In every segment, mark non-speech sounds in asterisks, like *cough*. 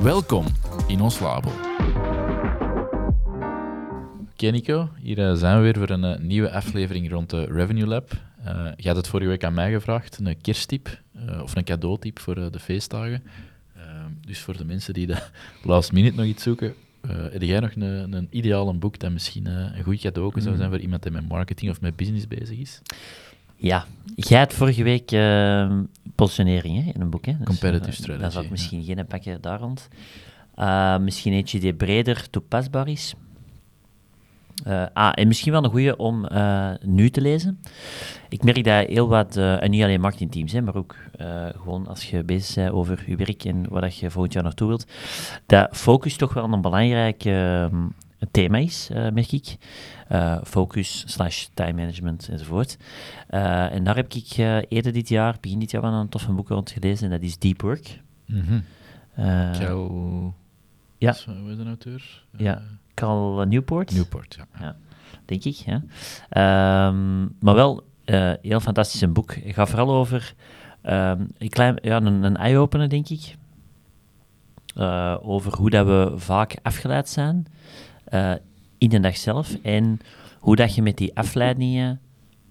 Welkom in ons labo. Oké Nico, hier uh, zijn we weer voor een uh, nieuwe aflevering rond de Revenue Lab. Uh, je had het vorige week aan mij gevraagd, een kersttip of een cadeautip voor de feestdagen. dus voor de mensen die de *laughs* last minute nog iets zoeken, heb jij nog een, een ideaal boek dat misschien een goed cadeau zou zijn mm. voor iemand die met marketing of met business bezig is? Ja, jij had vorige week uh, positionering hè, in een boek. Hè? Dus, Comparative uh, strategy. Dat zou ik misschien geen pakken daar rond. Uh, misschien eentje die breder toepasbaar is. Uh, ah, en misschien wel een goede om uh, nu te lezen. Ik merk dat heel wat, en niet alleen marketingteams, hè, maar ook gewoon als je bezig bent over je werk en wat je volgend jaar naartoe wilt, dat focus toch wel een belangrijk ehm, thema is, merk ik. focus slash time management enzovoort. en daar heb ik eerder dit jaar, begin dit jaar, wel een toffe boek rond gelezen, en dat is Deep Work. Mm -hmm. Ja. Wat is de auteur? Ja. Cal Newport. Newport, ja. ja denk ik. Ja. Um, maar wel uh, heel fantastisch een boek. Het gaat vooral over um, een, klein, ja, een, een eye-opener, denk ik. Uh, over hoe dat we vaak afgeleid zijn uh, in de dag zelf en hoe dat je met die afleidingen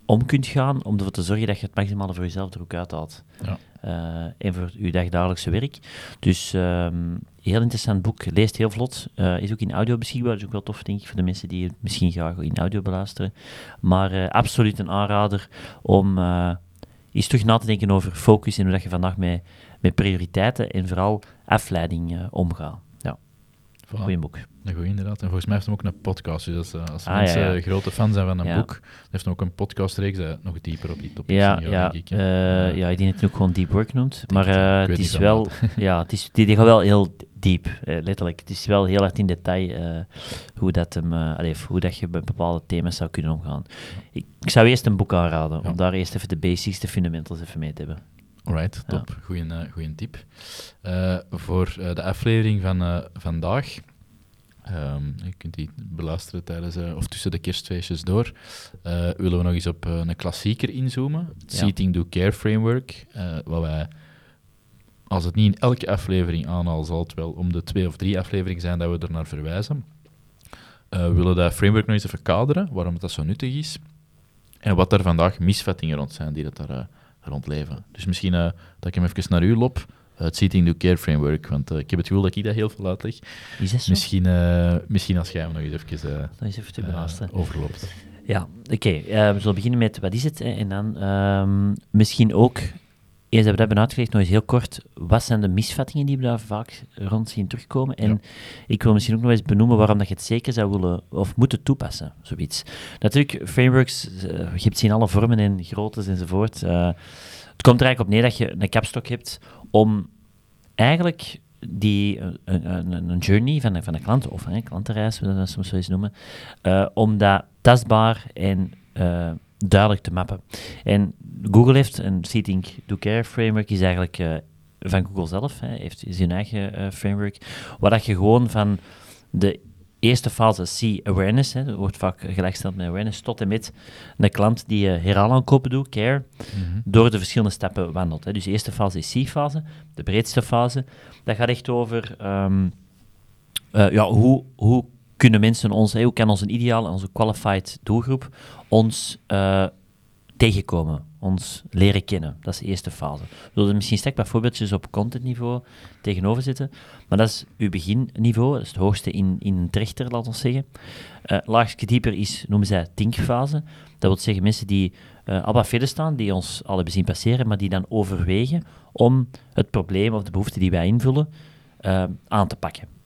om kunt gaan om ervoor te zorgen dat je het maximale voor jezelf er ook uithaalt. Ja. Uh, en voor je dagdagelijkse werk. Dus um, heel interessant boek. Leest heel vlot. Uh, is ook in audio beschikbaar. Is ook wel tof, denk ik, voor de mensen die het misschien graag in audio beluisteren. Maar uh, absoluut een aanrader om eens terug na te denken over focus en hoe dat je vandaag met, met prioriteiten en vooral afleiding omgaat. Ja, voilà. goeie boek. Een goeie, inderdaad. En volgens mij heeft hem ook een podcast. Dus uh, als ah, mensen ja, ja. grote fan zijn van een boek, heeft hem ook een podcastreeks dat nog dieper op die topic ja, ja, denk ik. Uh, ja, ik denk dat het ook gewoon Deep Work noemt. Maar uh, het is wel... *laughs* ja, het is, die, die gaat wel heel diep, letterlijk. Het is wel heel erg in detail hoe, dat hem, allez, hoe dat je met bepaalde thema's zou kunnen omgaan. Ik, ik zou eerst een boek aanraden, om daar eerst even de basics, de fundamentals even mee te hebben. Alright, top. Goeie, goeie tip. voor de aflevering van vandaag Um, je kunt die beluisteren tijdens of tussen de kerstfeestjes door. Willen we nog eens op een klassieker inzoomen? Het ja. Seating Do Care Framework. wat wij, als het niet in elke aflevering aanhalen, zal het wel om de twee of drie afleveringen zijn dat we er naar verwijzen. we willen dat framework nog eens even kaderen, waarom dat zo nuttig is. En wat er vandaag misvattingen rond zijn die dat daar rond leven. Dus misschien dat ik hem even naar u lop het Seating Do Care Framework. Want uh, ik heb het gevoel dat ik dat heel veel uitleg. Is dat zo? Misschien, misschien als jij hem nog eens even, nog eens even te overloopt. Ja, oké. Okay. we zullen beginnen met wat is het? Hè? En dan um, misschien ook, eerst hebben we dat hebben uitgelegd, nog eens heel kort. Wat zijn de misvattingen die we daar vaak rond zien terugkomen? En ja. ik wil misschien ook nog eens benoemen waarom dat je het zeker zou willen of moeten toepassen, zoiets. Natuurlijk, frameworks, je hebt ze in alle vormen en groottes enzovoort. het komt er eigenlijk op neer dat je een kapstok hebt om eigenlijk die, een, een, een, journey van, van een klant, of een klantenreis, we dat soms zo eens noemen, uh, om dat tastbaar en duidelijk te mappen. En Google heeft een Seating Do Care framework, is eigenlijk uh, van Google zelf, hè, heeft zijn eigen framework, waar dat je gewoon van de eerste fase C-awareness, dat wordt vaak gelijkgesteld met awareness, tot en met een klant die uh, heraanaankopen doet, care, mm-hmm. door de verschillende stappen wandelt. Hè. Dus de eerste fase is C-fase, de breedste fase. Dat gaat echt over um, uh, ja, hoe, hoe kunnen mensen ons, hoe kan onze ideale, onze qualified doelgroep ons uh, tegenkomen, ons leren kennen. Dat is de eerste fase. We zullen misschien straks wat voorbeeldjes op contentniveau tegenover zitten, maar dat is uw beginniveau, dat is het hoogste in, in een trechter, laten we zeggen. Uh, laagste dieper is, noemen zij thinkfase. Dat wil zeggen mensen die uh, al wat verder staan, die ons al hebben zien passeren, maar die dan overwegen om het probleem of de behoefte die wij invullen uh, aan te pakken.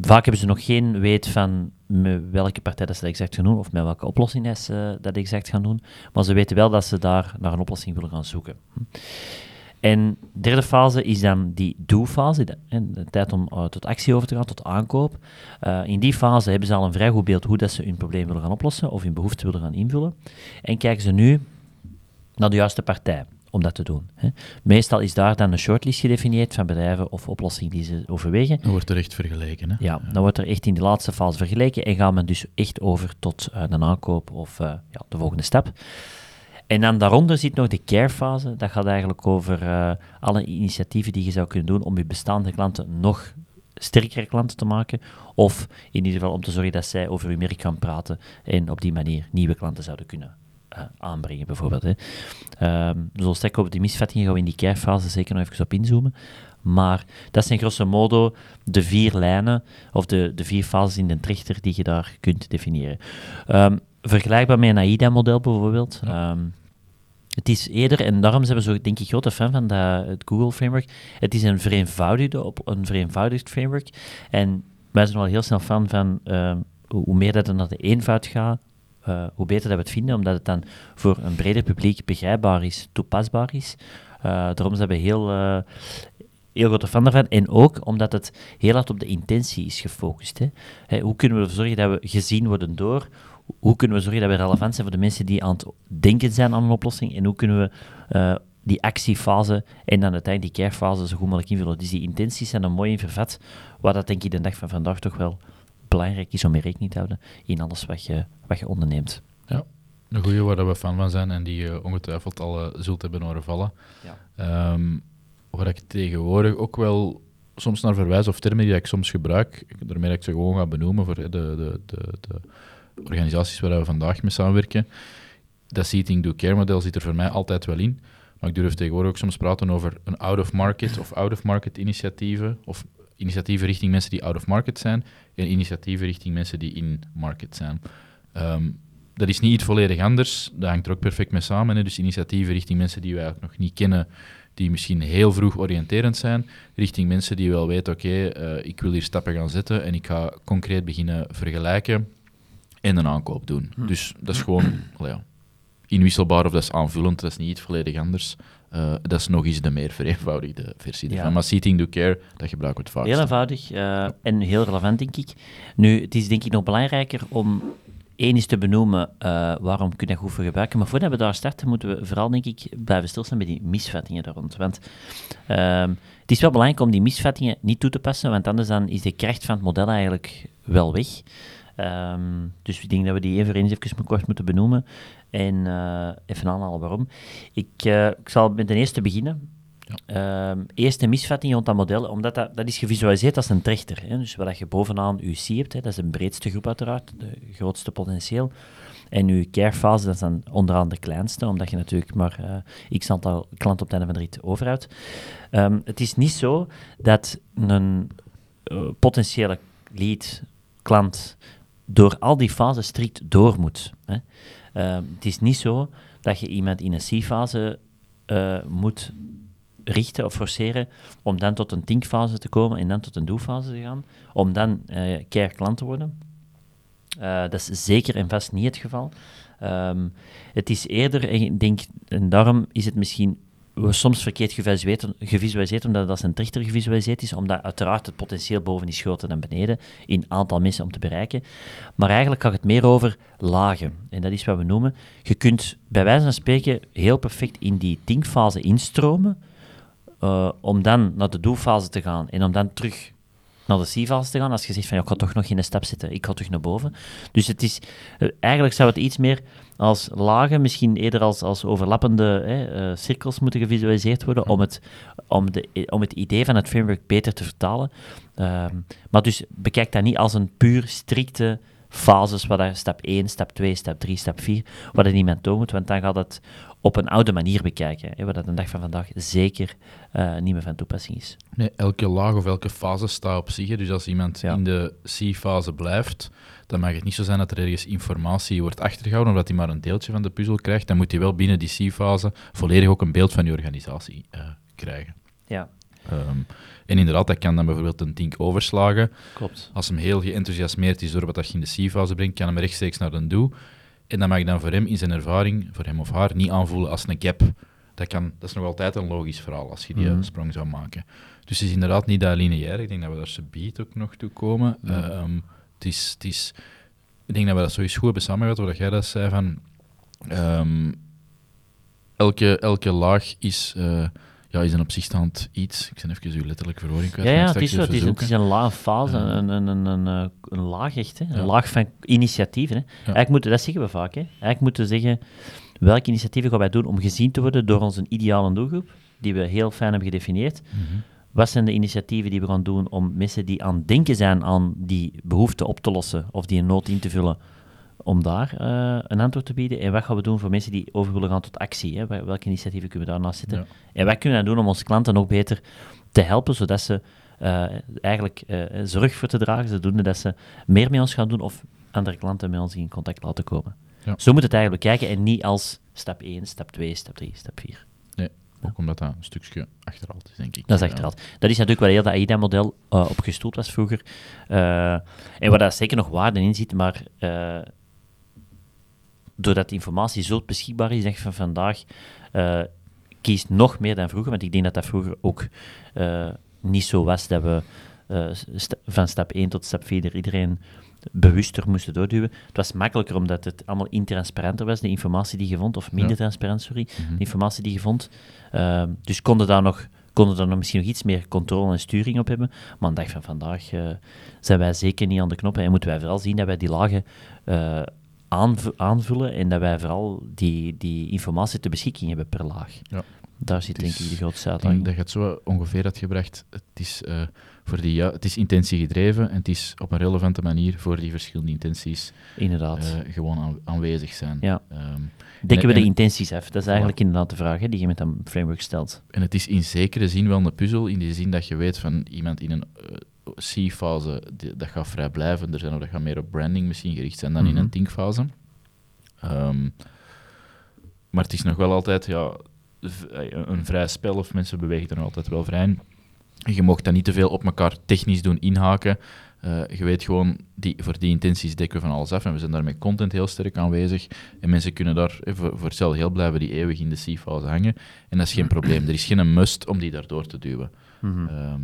Vaak hebben ze nog geen weet van met welke partij dat ze dat exact gaan doen, of met welke oplossing ze dat exact gaan doen, maar ze weten wel dat ze daar naar een oplossing willen gaan zoeken. En de derde fase is dan die do-fase, de, tijd om uh, tot actie over te gaan, tot aankoop. Uh, in die fase hebben ze al een vrij goed beeld hoe dat ze hun probleem willen gaan oplossen of hun behoefte willen gaan invullen. En kijken ze nu naar de juiste partij om dat te doen. Hè. Meestal is daar dan een shortlist gedefinieerd van bedrijven of oplossingen die ze overwegen. Dan wordt er echt vergeleken. Hè? Ja, dan wordt er echt in de laatste fase vergeleken en gaat men dus echt over tot uh, een aankoop of uh, ja, de volgende stap. En dan daaronder zit nog de care-fase. Dat gaat eigenlijk over uh, alle initiatieven die je zou kunnen doen om je bestaande klanten nog sterkere klanten te maken. Of in ieder geval om te zorgen dat zij over hun merk gaan praten en op die manier nieuwe klanten zouden kunnen uh, aanbrengen, bijvoorbeeld. Hè. Um, dus als op die misvattingen gaan we in die care-fase zeker nog even op inzoomen. Maar dat zijn grosso modo de vier lijnen of de, de vier fases in de trichter die je daar kunt definiëren. Um, vergelijkbaar met een AIDA-model bijvoorbeeld. Ja. Um, het is eerder, en daarom zijn we zo, denk ik, grote fan van dat, het Google-framework. Het is een vereenvoudigde, op een vereenvoudigd framework. En wij zijn wel heel snel fan van uh, hoe meer dat er naar de eenvoud gaat, uh, hoe beter dat we het vinden, omdat het dan voor een breder publiek begrijpbaar is, toepasbaar is. Uh, daarom zijn we heel, uh, heel grote fan daarvan. En ook omdat het heel hard op de intentie is gefocust. Hè. Hoe kunnen we ervoor zorgen dat we gezien worden door hoe kunnen we zorgen dat we relevant zijn voor de mensen die aan het denken zijn aan een oplossing en hoe kunnen we die actiefase en dan uiteindelijk die carefase zo goed mogelijk invullen. Dus die intenties zijn er mooi in vervat, waar dat denk ik de dag van vandaag toch wel belangrijk is om mee rekening te houden in alles wat je, wat je onderneemt. Ja, een goede waar we fan van zijn en die je ongetwijfeld al uh, zult hebben horen vallen. Ja. Um, waar ik tegenwoordig ook wel soms naar verwijs of termen die ik soms gebruik, daarmee dat ik ze gewoon ga benoemen voor de, de, de, de organisaties waar we vandaag mee samenwerken, dat Seating Do Care model zit er voor mij altijd wel in. Maar ik durf tegenwoordig ook soms praten over een out-of-market of out-of-market initiatieven. Of initiatieven richting mensen die out-of-market zijn. En initiatieven richting mensen die in-market zijn. Um, dat is niet iets volledig anders. Dat hangt er ook perfect mee samen. Hè. Dus initiatieven richting mensen die we eigenlijk nog niet kennen. Die misschien heel vroeg oriënterend zijn. Richting mensen die wel weten, oké, okay, uh, ik wil hier stappen gaan zetten. En ik ga concreet beginnen vergelijken en een aankoop doen. Hm. Dus dat is gewoon ja, inwisselbaar of dat is aanvullend, dat is niet iets volledig anders. Uh, dat is nog eens de meer vereenvoudigde versie ja. Maar Seating Do Care, dat gebruiken we het vaak. Heel eenvoudig uh, en heel relevant, denk ik. Nu, het is denk ik nog belangrijker om één is te benoemen uh, waarom kun je dat goed voor gebruiken. Maar voordat we daar starten, moeten we vooral, denk ik, blijven stilstaan bij die misvattingen daar rond. Want ehm, het is wel belangrijk om die misvattingen niet toe te passen, want anders dan is de kracht van het model eigenlijk wel weg. Um, dus ik denk dat we die even eens even kort moeten benoemen en uh, even aanhalen waarom. Ik, uh, ik zal met de eerste beginnen. Ja. Um, eerste misvatting rond dat model, omdat dat, dat is gevisualiseerd als een trechter. Hè? Dus wat je bovenaan je C hebt, hè, dat is de breedste groep uiteraard, de grootste potentieel. En je carefase, dat is dan onderaan de kleinste, omdat je natuurlijk maar uh, x aantal klanten op het einde van de rit overhoudt. Um, het is niet zo dat een potentiële lead, klant, door al die fases strikt door moet. Hè. Uh, het is niet zo dat je iemand in een C-fase uh, moet richten of forceren om dan tot een think-fase te komen en dan tot een do-fase te gaan, om dan uh, keer klant te worden. dat is zeker en vast niet het geval. Um, het is eerder, en denk, en daarom is het misschien we soms verkeerd gevisualiseerd, omdat dat een trichter gevisualiseerd is, omdat uiteraard het potentieel boven is groter dan beneden, in aantal mensen om te bereiken. Maar eigenlijk gaat het meer over lagen. En dat is wat we noemen. Je kunt bij wijze van spreken heel perfect in die thinkfase instromen, uh, om dan naar de doelfase te gaan en om dan terug naar de C-fase te gaan, als je zegt van ik ga toch nog geen stap zetten, ik ga terug naar boven. Dus het is, uh, eigenlijk zou het iets meer als lagen, misschien eerder als, als overlappende hè, uh, cirkels moeten gevisualiseerd worden om het, om, de, om het idee van het framework beter te vertalen. Uh, maar dus bekijk dat niet als een puur strikte fases, waar dat stap 1, stap 2, stap 3, stap 4, waar dat niemand toe moet, want dan gaat het op een oude manier bekijken, hè, wat dat de dag van vandaag zeker uh, niet meer van toepassing is. Nee, elke laag of elke fase staat op zich. Dus als iemand ja. in de C-fase blijft, dan mag het niet zo zijn dat er ergens informatie wordt achtergehouden, omdat hij maar een deeltje van de puzzel krijgt. Dan moet hij wel binnen die C-fase volledig ook een beeld van die organisatie uh, krijgen. Ja. Um, en inderdaad, dat kan dan bijvoorbeeld een tink overslagen. Klopt. Als hem heel geenthousiasmeerd is door wat je in de C-fase brengt, kan hem rechtstreeks naar de do. En dat mag dan voor hem in zijn ervaring, voor hem of haar, niet aanvoelen als een gap dat, kan, dat is nog altijd een logisch verhaal als je die Mhm. sprong zou maken. Dus het is inderdaad niet dat lineair. Ik denk dat we daar subiet ook nog toe komen. Ja. Ehm, het is, het is, ik denk dat we dat sowieso goed hebben samengevat, wat jij dat zei van... ehm, elke, elke laag is, eh, ja, is een op zich staand iets. Ik ben even uw letterlijke verwoording kwijt. Ja, ja het, is zo, het, is, het is zoeken. een lage fase, Ja. een, een, een, een, eh, een laag echt, hè? een Ja. laag van initiatieven. Hè? Eigenlijk moeten, dat zeggen we vaak, hè? eigenlijk moeten we zeggen welke initiatieven gaan wij doen om gezien te worden door onze ideale doelgroep, die we heel fijn hebben gedefinieerd. Mhm. Wat zijn de initiatieven die we gaan doen om mensen die aan het denken zijn aan die behoefte op te lossen of die een nood in te vullen, om daar eh, een antwoord te bieden? En wat gaan we doen voor mensen die over willen gaan tot actie? Hè? Wel- Welke initiatieven kunnen we daarnaast zetten? Ja. En wat kunnen we dan doen om onze klanten nog beter te helpen, zodat ze eh, eigenlijk eh, zorg voor te dragen, zodoende dat ze meer met ons gaan doen of andere klanten met ons in contact laten komen. Ja. Zo moet het eigenlijk bekijken en niet als stap 1, stap 2, stap 3, stap 4. Nee, ook omdat dat een stukje achterhaald is, denk ik. Dat is achterhaald. Dat is natuurlijk waar heel dat AIDA-model eh op gestoeld was vroeger. En waar daar zeker nog waarde in zit, maar doordat de informatie zo beschikbaar is, zeg van vandaag, eh kiest nog meer dan vroeger, want ik denk dat dat vroeger ook eh, niet zo was dat we eh, van stap 1 tot stap 4 iedereen bewuster moesten doorduwen. Het was makkelijker omdat het allemaal intransparanter was, de informatie die je vond, of minder Ja. transparant, sorry, Mhm. de informatie die je vond. Ehm, dus konden daar nog konden daar nog misschien nog iets meer controle en sturing op hebben. Maar aan de dag van vandaag zijn wij zeker niet aan de knoppen en moeten wij vooral zien dat wij die lagen aanv- aanvullen en dat wij vooral die, die informatie ter beschikking hebben per laag. Ja. Daar zit denk ik de grootste uitdaging. dat je het zo ongeveer had gebracht. Het is, eh, voor die, ja, het is intentie gedreven en het is op een relevante manier voor die verschillende intenties Inderdaad. eh, gewoon aan- aanwezig zijn. Ja. Ehm, Dekken we de intenties af? Dat is eigenlijk inderdaad de vraag hè, die je met een framework stelt. en het is in zekere zin wel een puzzel, in die zin dat je weet van iemand in een eh, C-fase, dat gaat vrij blijven. Er zijn ook dat gaat meer op branding misschien gericht zijn dan in Mhm. een think-fase. Ehm, maar het is nog wel altijd ja, eh, een vrij spel, of mensen bewegen er nog altijd wel vrij in. Je mocht dat niet te veel op elkaar technisch doen inhaken. Eh, je weet gewoon, die, voor die intenties dekken we van alles af. En we zijn daar met content heel sterk aanwezig. En mensen kunnen daar eh, voor, voor hetzelfde heel blijven die eeuwig in de C-fase hangen. En dat is geen probleem. Er is geen must om die daardoor te duwen. Mhm. Ehm,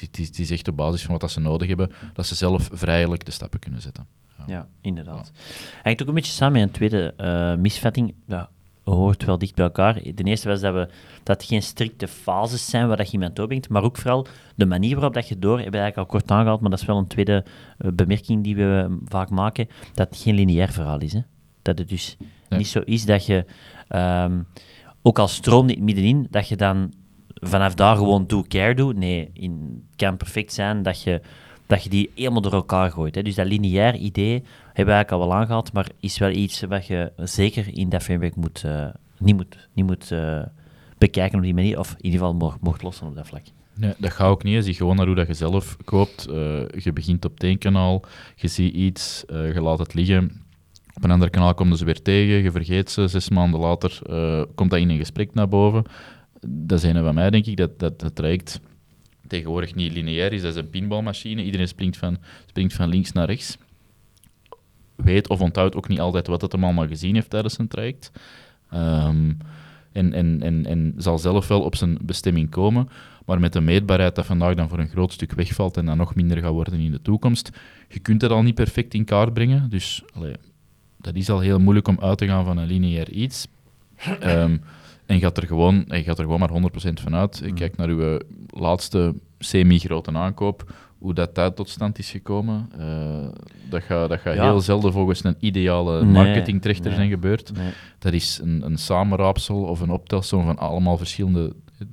het is, echt op basis van wat dat ze nodig hebben, dat ze zelf vrijelijk de stappen kunnen zetten. Ja, inderdaad. Hangt ook een beetje samen met een tweede eh, misvatting. Ja, hoort wel dicht bij elkaar. De eerste was dat, we, dat het geen strikte fases zijn waar dat je iemand doorbrengt, maar ook vooral de manier waarop dat je door, hebben we eigenlijk al kort aangehaald, maar dat is wel een tweede eh, bemerking die we eh, vaak maken, dat het geen lineair verhaal is. Hè? Dat het dus Nee. niet zo is dat je, ehm, ook al stroomt het middenin, dat je dan vanaf daar gewoon do care doet. Nee, het kan perfect zijn dat je, dat je die helemaal door elkaar gooit. Hè. Dus dat lineair idee hebben we eigenlijk al wel aangehaald, maar is wel iets wat je zeker in dat framework moet, eh, niet moet, niet moet eh, bekijken op die manier, of in ieder geval mocht, lossen op dat vlak. Nee, dat gaat ook niet. Zie gewoon naar hoe dat je zelf koopt. Eh, je begint op één kanaal, je ziet iets, je laat het liggen. Op een ander kanaal komen ze weer tegen, je vergeet ze. Zes maanden later komt dat in een gesprek naar boven. Dat is een van mij, denk ik, dat, dat traject tegenwoordig niet lineair is. Dat is een pinballmachine. Iedereen springt van, springt van links naar rechts. Weet of onthoudt ook niet altijd wat het hem allemaal gezien heeft tijdens een traject. Ehm, en, en, en, en zal zelf wel op zijn bestemming komen. Maar met de meetbaarheid dat vandaag dan voor een groot stuk wegvalt en dan nog minder gaat worden in de toekomst, je kunt het al niet perfect in kaart brengen. Dus dat is al heel moeilijk om uit te gaan van een lineair iets. Ehm, en je gaat er gewoon, je gaat er gewoon maar 100% van uit. Mm. Kijk naar uw laatste semi-grote aankoop, hoe dat, dat tot stand is gekomen. Eh, dat gaat dat Ja. heel zelden volgens een ideale Nee, marketingtrechter nee. zijn gebeurd. Nee. Dat is een, een samenraapsel of een optelsom van allemaal verschillende eh,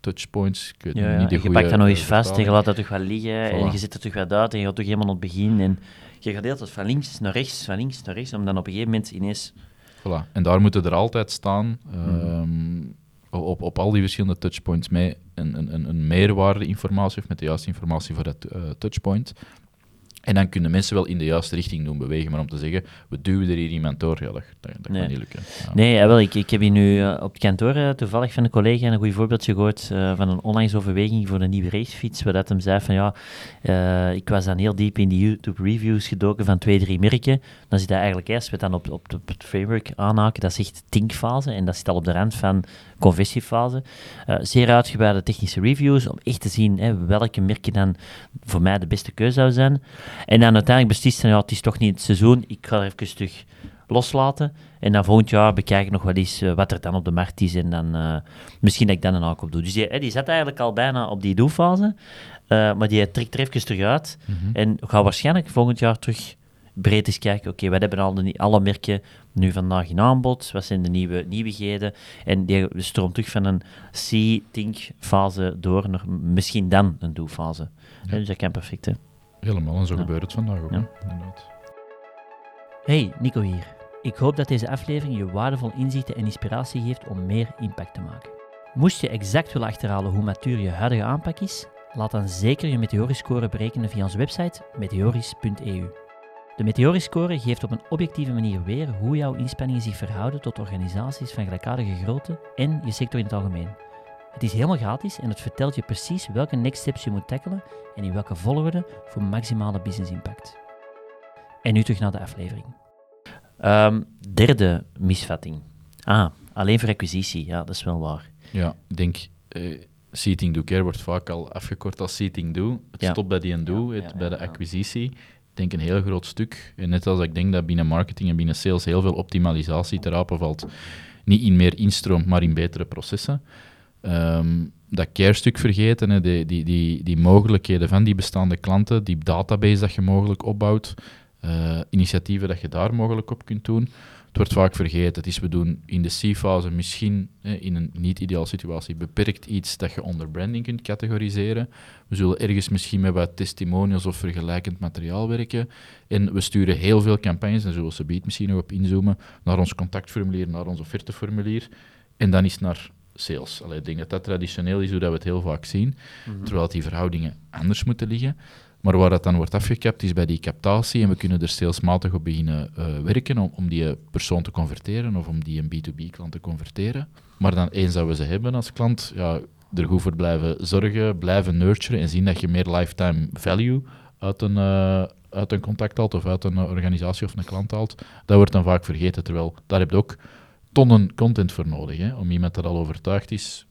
touchpoints. Ik weet Ja, ja. niet de en je pakt dat nog eens vast en je laat dat toch wat liggen en je zet het toch wat uit en je gaat toch helemaal op het begin en je gaat de hele tijd van links naar rechts, van links naar rechts, om dan op een gegeven moment ineens... Voilà. En daar moeten er altijd staan, Mhm. ehm, op, op al die verschillende touchpoints, mee een, een, een, een meerwaarde informatie of met de juiste informatie voor dat eh, touchpoint. En dan kunnen mensen wel in de juiste richting doen bewegen, maar om te zeggen, we duwen er hier iemand door, ja, dat, dat, dat Nee. kan niet lukken. Ja. Nee, wel, ik, ik heb hier nu eh, op het kantoor eh, toevallig van een collega een goed voorbeeldje gehoord eh, van een onlangs overweging voor een nieuwe racefiets, waar dat hem zei van ja, ik was dan heel diep in die YouTube reviews gedoken van twee, drie merken. Dan zit dat eigenlijk eerst, we dan op, op, op het framework aanhaken, dat zegt tinkfase en dat zit al op de rand van conversiefase. Zeer uitgebreide technische reviews om echt te zien hè, welke merken dan voor mij de beste keuze zou zijn. En dan uiteindelijk beslist van ja, het is toch niet het seizoen, ik ga er even terug loslaten. En dan volgend jaar bekijk ik nog wel eens eh, wat er dan op de markt is. En dan eh, misschien dat ik dan een aankoop doe. Dus die, hè, die zat eigenlijk al bijna op die doelfase. eh, maar die trekt er even terug uit. Mhm. En gaat waarschijnlijk volgend jaar terug breed eens kijken. Oké, wat hebben al de, alle merken nu vandaag in aanbod? Wat zijn de nieuwe nieuwigheden? En die stroomt terug van een C-think-fase door naar misschien dan een doelfase. Hè, Dus dat kan perfect, hè. Helemaal, en zo Ja. gebeurt het vandaag ook. Ja. Inderdaad. Hey, Nico hier. Ik hoop dat deze aflevering je waardevol inzichten en inspiratie geeft om meer impact te maken. Moest je exact willen achterhalen hoe matuur je huidige aanpak is, laat dan zeker je Meteoriscore berekenen via onze website meteoris.eu. De Meteoriscore geeft op een objectieve manier weer hoe jouw inspanningen zich verhouden tot organisaties van gelijkaardige grootte en je sector in het algemeen. Het is helemaal gratis en het vertelt je precies welke next steps je moet tackelen en in welke volgorde voor maximale business impact. En nu terug naar de aflevering. Ehm, derde misvatting. Ah, alleen voor acquisitie. Ja, dat is wel waar. Ja, ik denk, eh, seating do care wordt vaak al afgekort als seating do. Het Ja. stopt bij die en do, Ja, het, ja, bij de acquisitie. Ik denk een heel groot stuk. En net als ik denk dat binnen marketing en binnen sales heel veel optimalisatie te rapen valt. Niet in meer instroom, maar in betere processen. Ehm, dat care-stuk vergeten, hè, die, die, die, mogelijkheden van die bestaande klanten, die database dat je mogelijk opbouwt, eh, initiatieven dat je daar mogelijk op kunt doen. Het wordt vaak vergeten. Het is, we doen in de C-fase misschien in een niet-ideale situatie beperkt iets dat je onder branding kunt categoriseren. We zullen ergens misschien met wat testimonials of vergelijkend materiaal werken. En we sturen heel veel campagnes, en zullen ze biedt misschien nog op inzoomen, naar ons contactformulier, naar ons offerteformulier. En dan is naar sales. Allee, ik denk dat dat traditioneel is hoe dat we het heel vaak zien, terwijl die verhoudingen anders moeten liggen. Maar waar dat dan wordt afgekapt is bij die captatie en we kunnen er salesmatig op beginnen eh, werken om, om die persoon te converteren of om die een B2B-klant te converteren. Maar dan eens dat we ze hebben als klant, ja, er goed voor blijven zorgen, blijven nurturen en zien dat je meer lifetime value uit een, eh, uit een contact haalt of uit een organisatie of een klant haalt. Dat wordt dan vaak vergeten, terwijl daar heb je ook tonnen content voor nodig. Hè, om iemand dat al overtuigd is,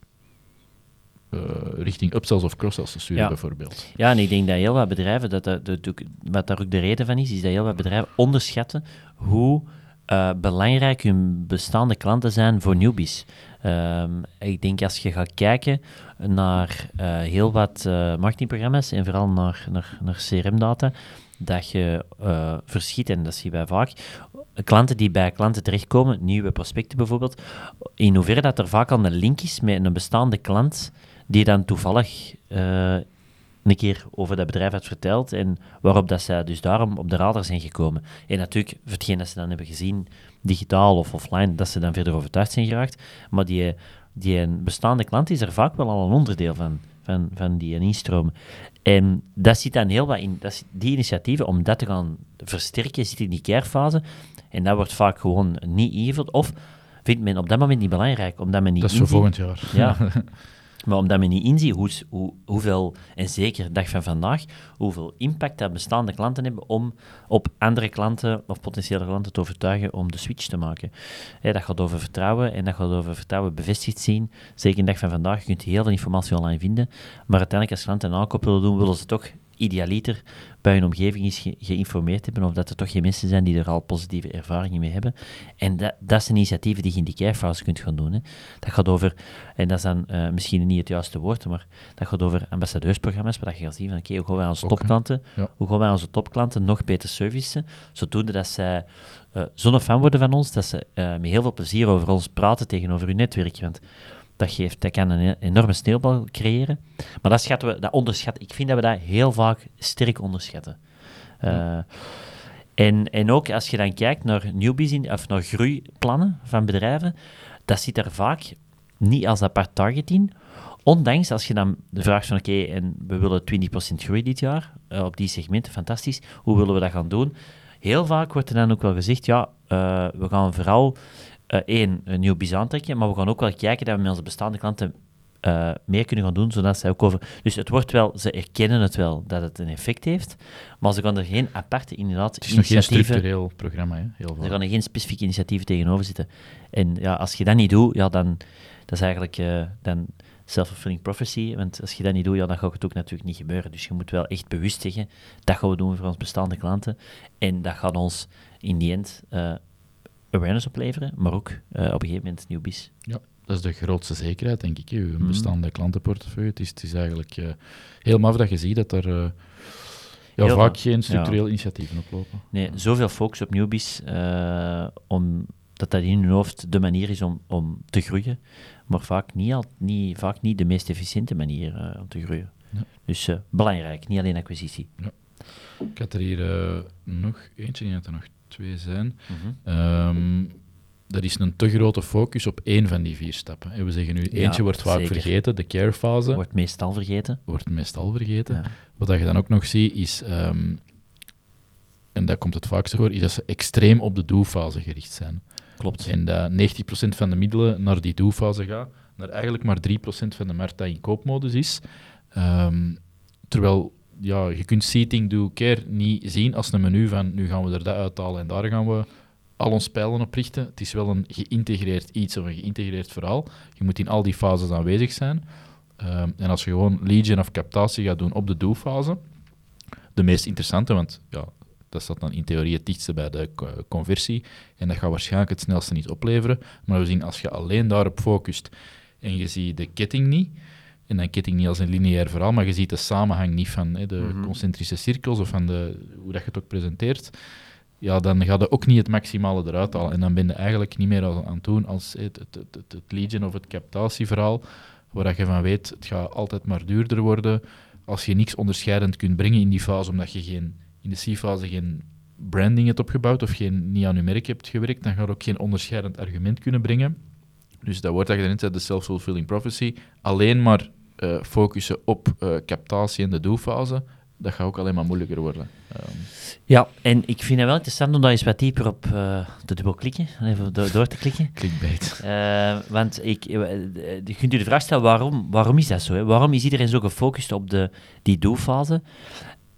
eh, richting upsells of cross-sells te sturen Ja. bijvoorbeeld. Ja, en ik denk dat heel wat bedrijven, dat dat, dat wat daar ook de reden van is, is dat heel wat bedrijven onderschatten hoe eh, belangrijk hun bestaande klanten zijn voor newbies. Ehm, ik denk als je gaat kijken naar eh, heel wat marketingprogramma's en vooral naar, naar, naar CRM-data, dat je verschiet, en dat zie je bij vaak, klanten die bij klanten terechtkomen, nieuwe prospecten bijvoorbeeld, in hoeverre dat er vaak al een link is met een bestaande klant die dan toevallig eh, een keer over dat bedrijf had verteld en waarop dat zij dus daarom op de radar zijn gekomen. En natuurlijk, voor hetgeen dat ze dan hebben gezien, digitaal of offline, dat ze dan verder overtuigd zijn geraakt. Maar die, die bestaande klant is er vaak wel al een onderdeel van, van, van die instroom. En dat zit dan heel wat in, dat die initiatieven, om dat te gaan versterken, zit in die carefase. En dat wordt vaak gewoon niet ingevuld. Of vindt men op dat moment niet belangrijk, omdat men niet Dat is voor volgend jaar. ja. *laughs* Maar omdat men niet inziet hoe, hoe, hoeveel, en zeker de dag van vandaag, hoeveel impact dat bestaande klanten hebben om op andere klanten of potentiële klanten te overtuigen om de switch te maken. Dat gaat over vertrouwen en dat gaat over vertrouwen bevestigd zien. Zeker in de dag van vandaag, je kunt heel veel informatie online vinden, maar uiteindelijk als klanten een aankoop willen doen, willen ze toch idealiter bij hun omgeving ge- geïnformeerd hebben of dat er toch geen mensen zijn die er al positieve ervaringen mee hebben. En dat, dat zijn initiatieven die je in die carefase kunt gaan doen. Hè. Dat gaat over, en dat is dan eh, misschien niet het juiste woord, maar dat gaat over ambassadeursprogramma's, waar je gaat zien van, oké, hoe gaan wij onze topklanten, Ja. hoe gaan wij onze topklanten nog beter servicen, zodoende dat zij zo'n fan worden van ons, dat ze eh, met heel veel plezier over ons praten tegenover hun netwerk, want dat, geeft, dat kan een e- enorme sneeuwbal creëren. Maar dat, schatten we, dat onderschatten, ik vind dat we dat heel vaak sterk onderschatten. Eh, en, en ook als je dan kijkt naar newbies, in, of naar groeiplannen van bedrijven, dat zit er vaak niet als apart target in, Ondanks als je dan de vraag van oké, en we willen 20% groei dit jaar eh, op die segmenten, fantastisch. Hoe willen we dat gaan doen? Heel vaak wordt er dan ook wel gezegd, ja, uh, we gaan vooral één, een nieuw aantrekken, maar we gaan ook wel kijken dat we met onze bestaande klanten uh, meer kunnen gaan doen, zodat zij ook over... Dus het wordt wel, ze erkennen het wel, dat het een effect heeft, maar ze gaan er geen aparte inderdaad Het is nog geen structureel programma, hè? Heel Er gaan er geen specifieke initiatieven tegenover zitten. En ja, als je dat niet doet, ja, dan... Dat is eigenlijk... Uh, dan, self-fulfilling prophecy. Want als je dat niet doet, ja, dan gaat het ook natuurlijk niet gebeuren. Dus je moet wel echt bewust zeggen, dat gaan we doen voor onze bestaande klanten. En dat gaat ons in die end uh, awareness opleveren, maar ook uh, op een gegeven moment nieuwbies. Ja, dat is de grootste zekerheid, denk ik. Uw mm. bestaande klantenportefeuille. Het is, het is eigenlijk uh, heel maf dat je ziet dat er uh, ja, vaak geen structureel ja. initiatieven oplopen. Nee, zoveel focus op nieuwbies, om, dat dat in hun hoofd de manier is om, om te groeien, maar vaak niet, al, niet, vaak niet de meest efficiënte manier om te groeien. Ja. Dus belangrijk, niet alleen acquisitie. Ja. Ik had er hier nog eentje, ik dat er nog twee zijn. Mm -hmm. um, er is een te grote focus op één van die vier stappen. En we zeggen nu, eentje wordt vaak zeker. vergeten, de care-fase. Wordt meestal vergeten. Wordt meestal vergeten. Ja. Wat je dan ook nog ziet, is, um, en daar komt het vaakst voor, is dat ze extreem op de do-fase gericht zijn. Klopt. En dat 90% van de middelen naar die do-fase gaat, naar eigenlijk maar 3% van de markt dat in koopmodus is. Um, terwijl ja, je kunt seating, do, care niet zien als een menu van nu gaan we er dat uithalen en daar gaan we al ons pijlen op richten. Het is wel een geïntegreerd iets of een geïntegreerd verhaal. Je moet in al die fases aanwezig zijn. Um, en als je gewoon legion of captatie gaat doen op de do-fase, de meest interessante, want ja, dat staat dan in theorie het dichtste bij de conversie. En dat gaat waarschijnlijk het snelste niet opleveren. Maar we zien als je alleen daarop focust en je ziet de ketting niet, en dan ketting niet als een lineair verhaal, maar je ziet de samenhang niet van hè, de mm -hmm. concentrische cirkels of van de, hoe dat je het ook presenteert, ja, dan ga je ook niet het maximale eruit halen. En dan ben je eigenlijk niet meer aan het doen als het, het, het, het, het legion of het captatieverhaal, waar je van weet, het gaat altijd maar duurder worden. Als je niks onderscheidend kunt brengen in die fase, omdat je geen, in de C-fase geen branding hebt opgebouwd of geen, niet aan je merk hebt gewerkt, dan ga je ook geen onderscheidend argument kunnen brengen. Dus dat wordt dat je zei, de self-fulfilling prophecy. Alleen maar uh, focussen op uh, captatie en de do-fase, dat gaat ook alleen maar moeilijker worden. Um. Ja, en ik vind het wel interessant om daar eens wat dieper op uh, te dubbelklikken, even door, door te klikken. Clickbait. Uh, want ik, je kunt u de vraag stellen, waarom, waarom is dat zo? Hè? Waarom is iedereen zo gefocust op de, die do-fase?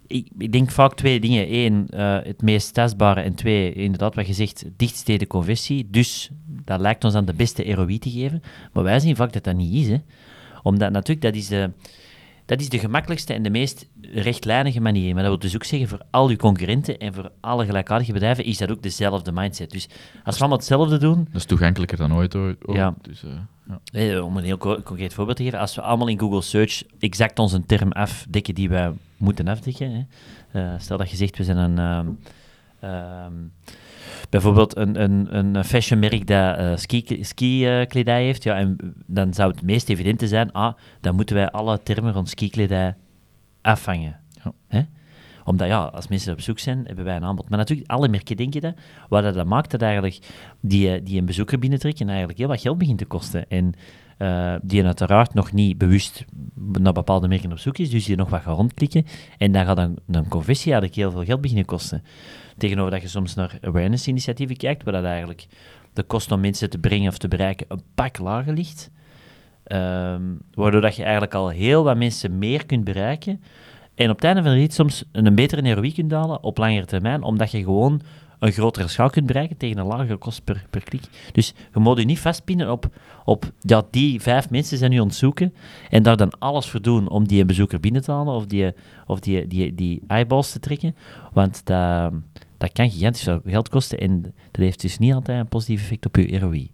Ik, ik, denk vaak twee dingen. Eén, uh, het meest testbare. En twee, inderdaad, wat je zegt, dichtstede conversie. Dus dat lijkt ons aan de beste ROI te geven. Maar wij zien vaak dat dat niet is. Hè? Omdat natuurlijk, dat is de, dat is de gemakkelijkste en de meest rechtlijnige manier. Maar dat wil dus ook zeggen, voor al uw concurrenten en voor alle gelijkaardige bedrijven is dat ook dezelfde mindset. Dus als we allemaal hetzelfde doen... Dat is toegankelijker dan ooit, hoor. Ja. Dus, uh, ja. Nee, om een heel concreet voorbeeld te geven, als we allemaal in Google Search exact onze term afdekken die wij moeten afdekken. Hè. Uh, stel dat je zegt, we zijn een... Um, um, bijvoorbeeld een, een, een fashionmerk dat uh, ski-kledij ski, uh, heeft, ja, en dan zou het meest evidente zijn, ah, dan moeten wij alle termen rond ski-kledij afvangen. Ja. Hè? Omdat ja, als mensen op zoek zijn, hebben wij een aanbod. Maar natuurlijk, alle merken denken dat. Wat dat maakt, dat eigenlijk die, die een bezoeker binnentrekken en eigenlijk heel wat geld begint te kosten. En uh, die uiteraard nog niet bewust naar bepaalde merken op zoek is, dus die nog wat gaat rondklikken. En dan gaat een, een conversie eigenlijk heel veel geld beginnen kosten. Tegenover dat je soms naar awareness-initiatieven kijkt, waar dat eigenlijk de kost om mensen te brengen of te bereiken een pak lager ligt. Um, waardoor dat je eigenlijk al heel wat mensen meer kunt bereiken. En op het einde van de rit soms een betere ROI kunt halen op langere termijn, omdat je gewoon een grotere schaal kunt bereiken tegen een lagere kost per, per klik. Dus je moet je niet vastpinnen op, op ja, die vijf mensen zijn nu ontzoeken en daar dan alles voor doen om die bezoeker binnen te halen of die, of die, die, die eyeballs te trekken. Want dat, dat kan gigantisch veel geld kosten en dat heeft dus niet altijd een positief effect op je ROI.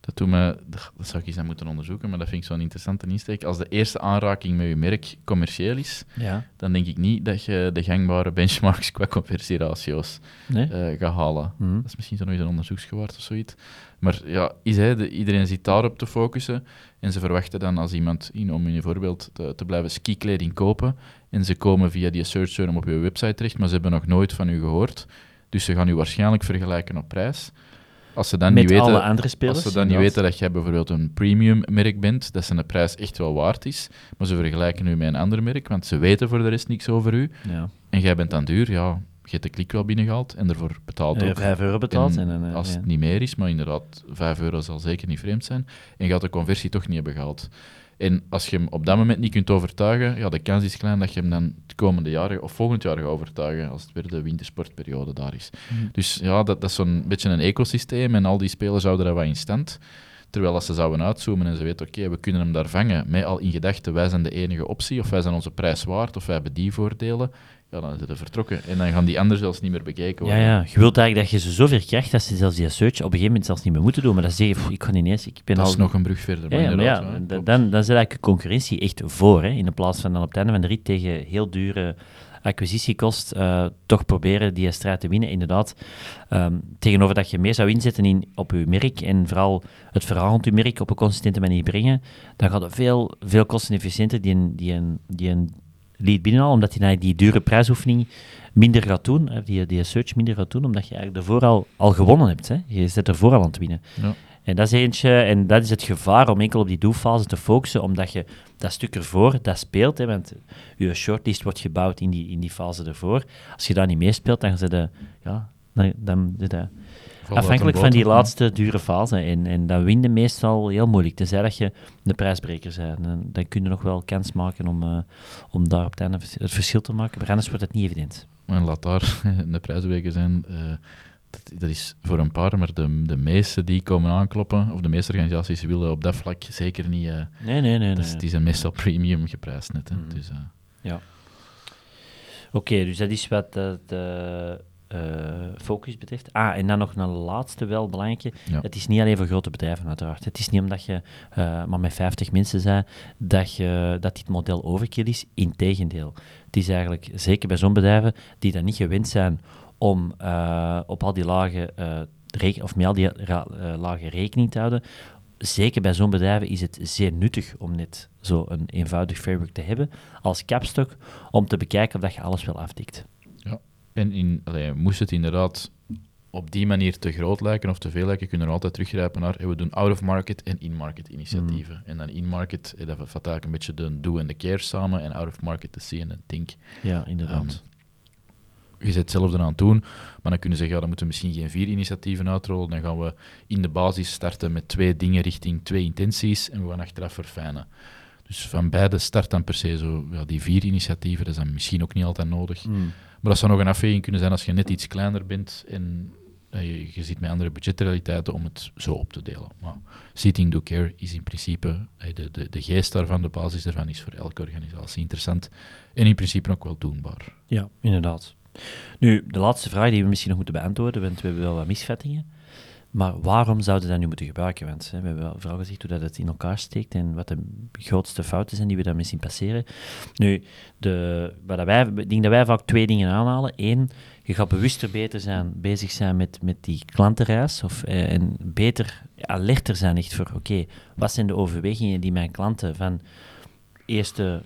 Dat, doet me, dat zou ik eens aan moeten onderzoeken, maar dat vind ik zo'n interessante insteek. Als de eerste aanraking met je merk commercieel is, ja. dan denk ik niet dat je de gangbare benchmarks qua conversieratio's nee? uh, gaat halen. Mm -hmm. Dat is misschien zo nog eens een onderzoeksgewaard of zoiets. Maar ja, is hij de, iedereen zit daarop te focussen en ze verwachten dan als iemand, in, om in je voorbeeld te, te blijven, skikleding kopen en ze komen via die search term op je website terecht, maar ze hebben nog nooit van u gehoord. Dus ze gaan u waarschijnlijk vergelijken op prijs. Als ze dan met niet weten, alle andere spelers. Als ze dan niet weten dat jij bijvoorbeeld een premium merk bent, dat ze een prijs echt wel waard is, maar ze vergelijken u met een ander merk, want ze weten voor de rest niks over u, Ja. en jij bent dan duur, ja, je hebt de klik wel binnengehaald en ervoor betaald Eh, ook. vijf euro betaald. En En, en, eh, als ja. het niet meer is, maar inderdaad, 5 euro zal zeker niet vreemd zijn, en je gaat de conversie toch niet hebben gehaald. En als je hem op dat moment niet kunt overtuigen, ja, de kans is klein dat je hem dan het komende jaar of volgend jaar gaat overtuigen, als het weer de wintersportperiode daar is. Mhm. Dus ja, dat, dat is zo'n beetje een ecosysteem en al die spelers houden dat wat in stand. Terwijl als ze zouden uitzoomen en ze weten, oké, we kunnen hem daar vangen, met al in gedachten, wij zijn de enige optie, of wij zijn onze prijs waard, of wij hebben die voordelen, ja, dan zijn ze vertrokken. En dan gaan die anderen zelfs niet meer bekeken Ja, worden. ja, je wilt eigenlijk dat je ze zoveel krijgt dat ze zelfs die search op een gegeven moment zelfs niet meer moeten doen. Maar dan zeg je, "Pff, ik kan ineens, ik ben Dat al... is nog een brug verder. ja, ja, maar ja, ja, dan, dan, dan zit eigenlijk de concurrentie echt voor. Hè, in de plaats van dan op het einde van de rit tegen heel dure acquisitiekost eh, toch proberen die strijd te winnen. Inderdaad, ehm, tegenover dat je meer zou inzetten in, op je merk en vooral het verhaal rond je merk op een consistente manier brengen, dan gaat het veel, veel kostenefficiënter die een, die een, die een lead binnenhalen, omdat hij die dure prijsoefening minder gaat doen, die, die search minder gaat doen, omdat je eigenlijk ervoor al, al gewonnen hebt. Hè. Je zit ervoor al aan het winnen. Ja. En dat is eentje, en dat is het gevaar om enkel op die doelfase te focussen, omdat je dat stuk ervoor, dat speelt, hè, want je shortlist wordt gebouwd in die, in die fase ervoor. Als je daar niet meespeelt, dan zit je, ja, dan, dan afhankelijk van die laatste dure fase. En, en dan win je meestal heel moeilijk, tenzij dat je de prijsbreker bent. Dan, dan kun je nog wel kans maken om, eh, om daar op het einde het verschil te maken, maar anders wordt het niet evident. En laat daar *laughs* de prijsweken zijn. eh, dat, dat is voor een paar, maar de, de meeste die komen aankloppen, of de meeste organisaties willen op dat vlak zeker niet. eh, Nee, nee, nee. is- nee. die zijn meestal premium geprijsd net. Hè. Mhm. Dus, eh, Oké, dus dat is wat de, de focus betreft. Ah, en dan nog een laatste wel belangrijke. Ja. Het is niet alleen voor grote bedrijven uiteraard. Het is niet omdat je eh, maar met 50 mensen bent dat, je, dat dit model overkill is. Integendeel. Het is eigenlijk, zeker bij zo'n bedrijven die dan niet gewend zijn om eh, op al die lagen, eh, of met al die eh, lagen rekening te houden, zeker bij zo'n bedrijven is het zeer nuttig om net zo een eenvoudig framework te hebben als kapstok om te bekijken of dat je alles wel afdekt. En in, allee, moest het inderdaad op die manier te groot lijken of te veel lijken, kunnen we altijd teruggrijpen naar, we doen out-of-market en in-market initiatieven. Mm. En dan in-market, eh, dat vat eigenlijk een beetje de do en de care samen, en out-of-market de see en de think. Ja, inderdaad. Ehm, je zet hetzelfde aan het doen, maar dan kunnen ze zeggen, ja, dan moeten we misschien geen vier initiatieven uitrollen, dan gaan we in de basis starten met twee dingen richting twee intenties en we gaan achteraf verfijnen. Dus van beide start dan per se zo, ja, die vier initiatieven, dat is dan misschien ook niet altijd nodig. Mm. Maar dat zou nog een afweging kunnen zijn als je net iets kleiner bent en eh, je, je zit met andere budgetrealiteiten om het zo op te delen. Maar Seating Do Care is in principe, eh, de, de, de geest daarvan, de basis daarvan is voor elke organisatie interessant en in principe ook wel doenbaar. Ja, inderdaad. Nu, de laatste vraag die we misschien nog moeten beantwoorden, want we hebben wel wat misvattingen. Maar waarom zouden we dat nu moeten gebruiken? Want hè, we hebben vooral gezegd hoe dat het in elkaar steekt en wat de grootste fouten zijn die we daarmee zien passeren. Nu, de, wat wij, ik denk dat wij vaak twee dingen aanhalen. Eén, je gaat bewuster beter zijn, bezig zijn met, met die klantenreis. Of, eh, en beter alerter zijn echt voor, oké, wat zijn de overwegingen die mijn klanten van eerste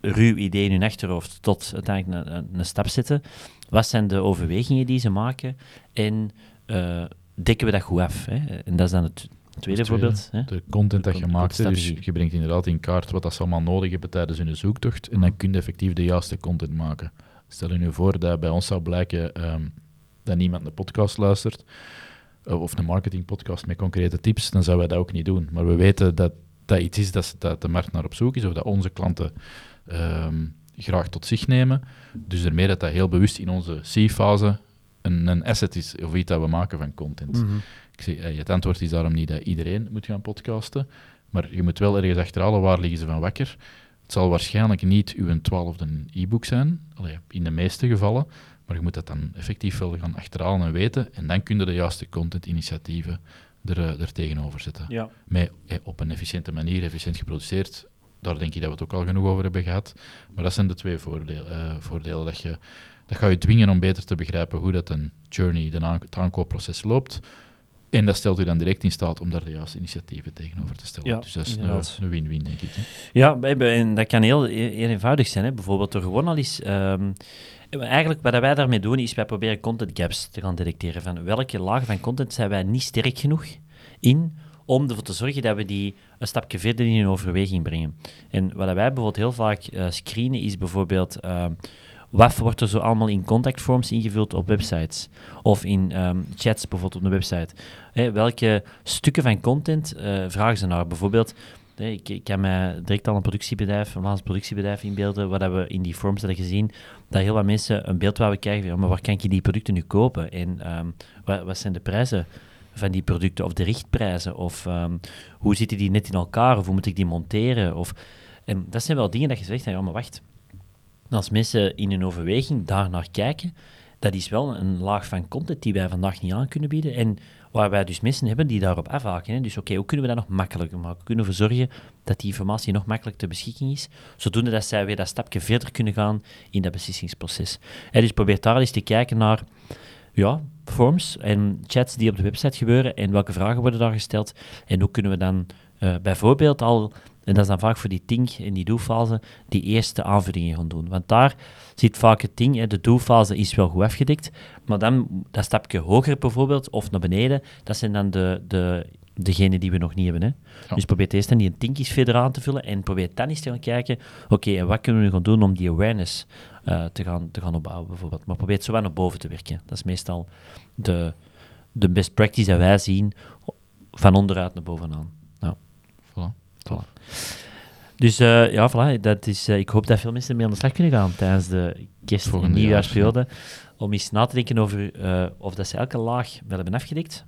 ruw idee in hun achterhoofd tot uiteindelijk een, een stap zetten. Wat zijn de overwegingen die ze maken en eh, dekken we dat goed af? Hè? En dat is dan het tweede tweede. voorbeeld. Hè? De content dat je maakt, dus je brengt inderdaad in kaart wat dat ze allemaal nodig hebben tijdens hun zoektocht en dan kun je effectief de juiste content maken. Stel je nu voor dat bij ons zou blijken ehm, dat niemand een podcast luistert, eh, of een marketingpodcast met concrete tips, dan zouden wij dat ook niet doen. Maar we weten dat dat iets is dat, de markt naar op zoek is, of dat onze klanten ehm, graag tot zich nemen. Dus daarmee dat dat heel bewust in onze C-fase een, een asset is, of iets dat we maken van content. Ik zeg, eh, het antwoord is daarom niet dat iedereen moet gaan podcasten, maar je moet wel ergens achterhalen waar liggen ze van wakker. Het zal waarschijnlijk niet uw twaalfde e-book zijn, allee, in de meeste gevallen, maar je moet dat dan effectief wel gaan achterhalen en weten, en dan kun je de juiste content-initiatieven er, eh, er tegenover zetten. Ja. Met, eh, op een efficiënte manier, efficiënt geproduceerd, daar denk ik dat we het ook al genoeg over hebben gehad. Maar dat zijn de twee voordelen. voordelen dat, je, dat gaat je dwingen om beter te begrijpen hoe dat een journey, de aan- het aankoopproces loopt. En dat stelt u dan direct in staat om daar de juiste initiatieven tegenover te stellen. Ja, dus dat is inderdaad. een- win-win, denk ik. Hè. Ja, en dat kan heel, heel eenvoudig zijn. Hè. Bijvoorbeeld door gewoon al eens... ehm, eigenlijk wat wij daarmee doen, is wij proberen content gaps te gaan detecteren. Van welke lagen van content zijn wij niet sterk genoeg in om ervoor te zorgen dat we die een stapje verder in overweging brengen. En wat wij bijvoorbeeld heel vaak eh, screenen, is bijvoorbeeld... ehm, wat wordt er zo allemaal in contactforms ingevuld op websites? Of in ehm, chats bijvoorbeeld op de website? Welke stukken van content eh, vragen ze naar? Bijvoorbeeld, ik, ik mij direct al een productiebedrijf, een Vlaams productiebedrijf inbeelden, waar we in die forms hadden gezien, dat heel wat mensen een beeld wouden krijgen van, maar waar kan ik die producten nu kopen? En ehm, wat, wat zijn de prijzen van die producten? Of de richtprijzen? Of ehm, hoe zitten die net in elkaar? Of hoe moet ik die monteren? Of, en dat zijn wel dingen dat je zegt, ja, maar wacht, als mensen in hun overweging daar naar kijken, dat is wel een laag van content die wij vandaag niet aan kunnen bieden. En waar wij dus mensen hebben die daarop afhaken. Hè. Dus oké, hoe kunnen we dat nog makkelijker maken? Hoe kunnen we zorgen dat die informatie nog makkelijker ter beschikking is, zodoende dat zij weer dat stapje verder kunnen gaan in dat beslissingsproces. En dus probeer daar eens te kijken naar ja, forms en chats die op de website gebeuren en welke vragen worden daar gesteld en hoe kunnen we dan eh, bijvoorbeeld al, en dat is dan vaak voor die think en die do-fase, die eerste aanvullingen gaan doen. Want daar zit vaak het ding, de do-fase is wel goed afgedekt, maar dan dat stapje hoger bijvoorbeeld, of naar beneden, dat zijn dan de, de, degenen die we nog niet hebben. Hè. Ja. Dus probeer eerst dan die think eens verder aan te vullen en probeer dan eens te gaan kijken, oké, en wat kunnen we nu gaan doen om die awareness eh, te, gaan, te gaan opbouwen bijvoorbeeld. Maar probeer het zo wat naar boven te werken. Dat is meestal de, de best practice dat wij zien, van onderuit naar bovenaan. Voilà. Dus eh, ja, voilà, dat is, eh, ik hoop dat veel mensen ermee aan de slag kunnen gaan tijdens de kerst- en nieuwjaarsperiode. Om eens na te denken over eh, of dat ze elke laag wel hebben afgedekt,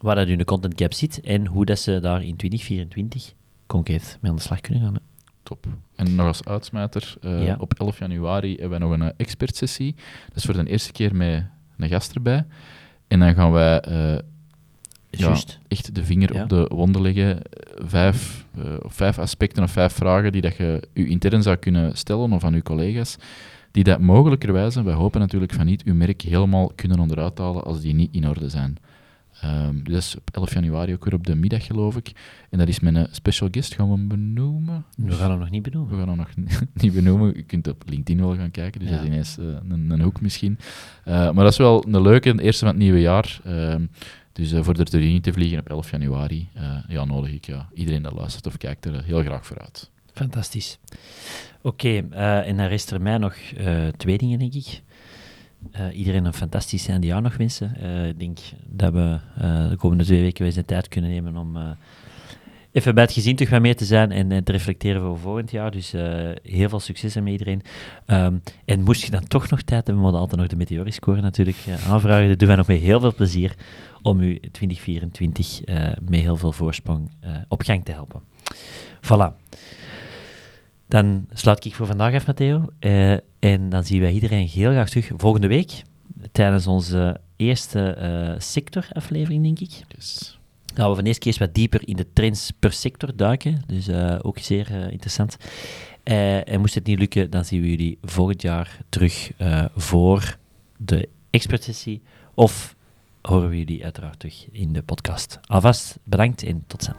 waar dat de content gap zit en hoe dat ze daar in 2024 concreet mee aan de slag kunnen gaan. hè. Top. En nog als uitsmijter, Ja. op 11 januari hebben wij nog een expertsessie. Dat is voor de eerste keer met een gast erbij. En dan gaan wij eh, ja, Juist. echt de vinger op de wonden leggen. Eh, Vijf, eh, vijf aspecten of vijf vragen die dat je u intern zou kunnen stellen of aan uw collega's. Die dat mogelijkerwijze, wij hopen natuurlijk van niet, uw merk helemaal kunnen onderuit halen als die niet in orde zijn. Dus dat is op 11 januari ook weer op de middag, geloof ik. En dat is met een special guest, gaan we hem benoemen? We gaan hem nog niet benoemen. We gaan hem nog *laughs* niet benoemen. Je kunt op LinkedIn wel gaan kijken, dus Ja. dat is ineens eh, een, een hoek misschien. Eh, maar dat is wel een leuke, de eerste van het nieuwe jaar. Ehm, dus eh, voor er doorheen te vliegen op 11 januari, eh, ja, nodig ik ja, iedereen dat luistert of kijkt er eh, heel graag voor uit. Fantastisch. Oké, en dan rest er mij nog twee dingen, denk ik. Iedereen een fantastisch einde jaar nog wensen. Ik denk dat we de komende twee weken weer eens de tijd kunnen nemen om even bij het gezin meer te zijn en, te reflecteren voor volgend jaar. Dus heel veel succes met iedereen. Ehm, en moest je dan toch nog tijd hebben, we altijd nog de meteoriscore natuurlijk aanvragen. Dat doen wij nog met heel veel plezier om u 2024 eh, met heel veel voorsprong eh, op gang te helpen. Voilà. Dan sluit ik voor vandaag af, Matteo. Eh, en dan zien wij iedereen heel graag terug volgende week tijdens onze eerste sectoraflevering, denk ik. Yes. Dan gaan we van eerst keer wat dieper in de trends per sector duiken. Dus ook zeer interessant. En moest het niet lukken, dan zien we jullie volgend jaar terug voor de expertsessie. Of horen we jullie uiteraard terug in de podcast. Alvast bedankt en tot snel.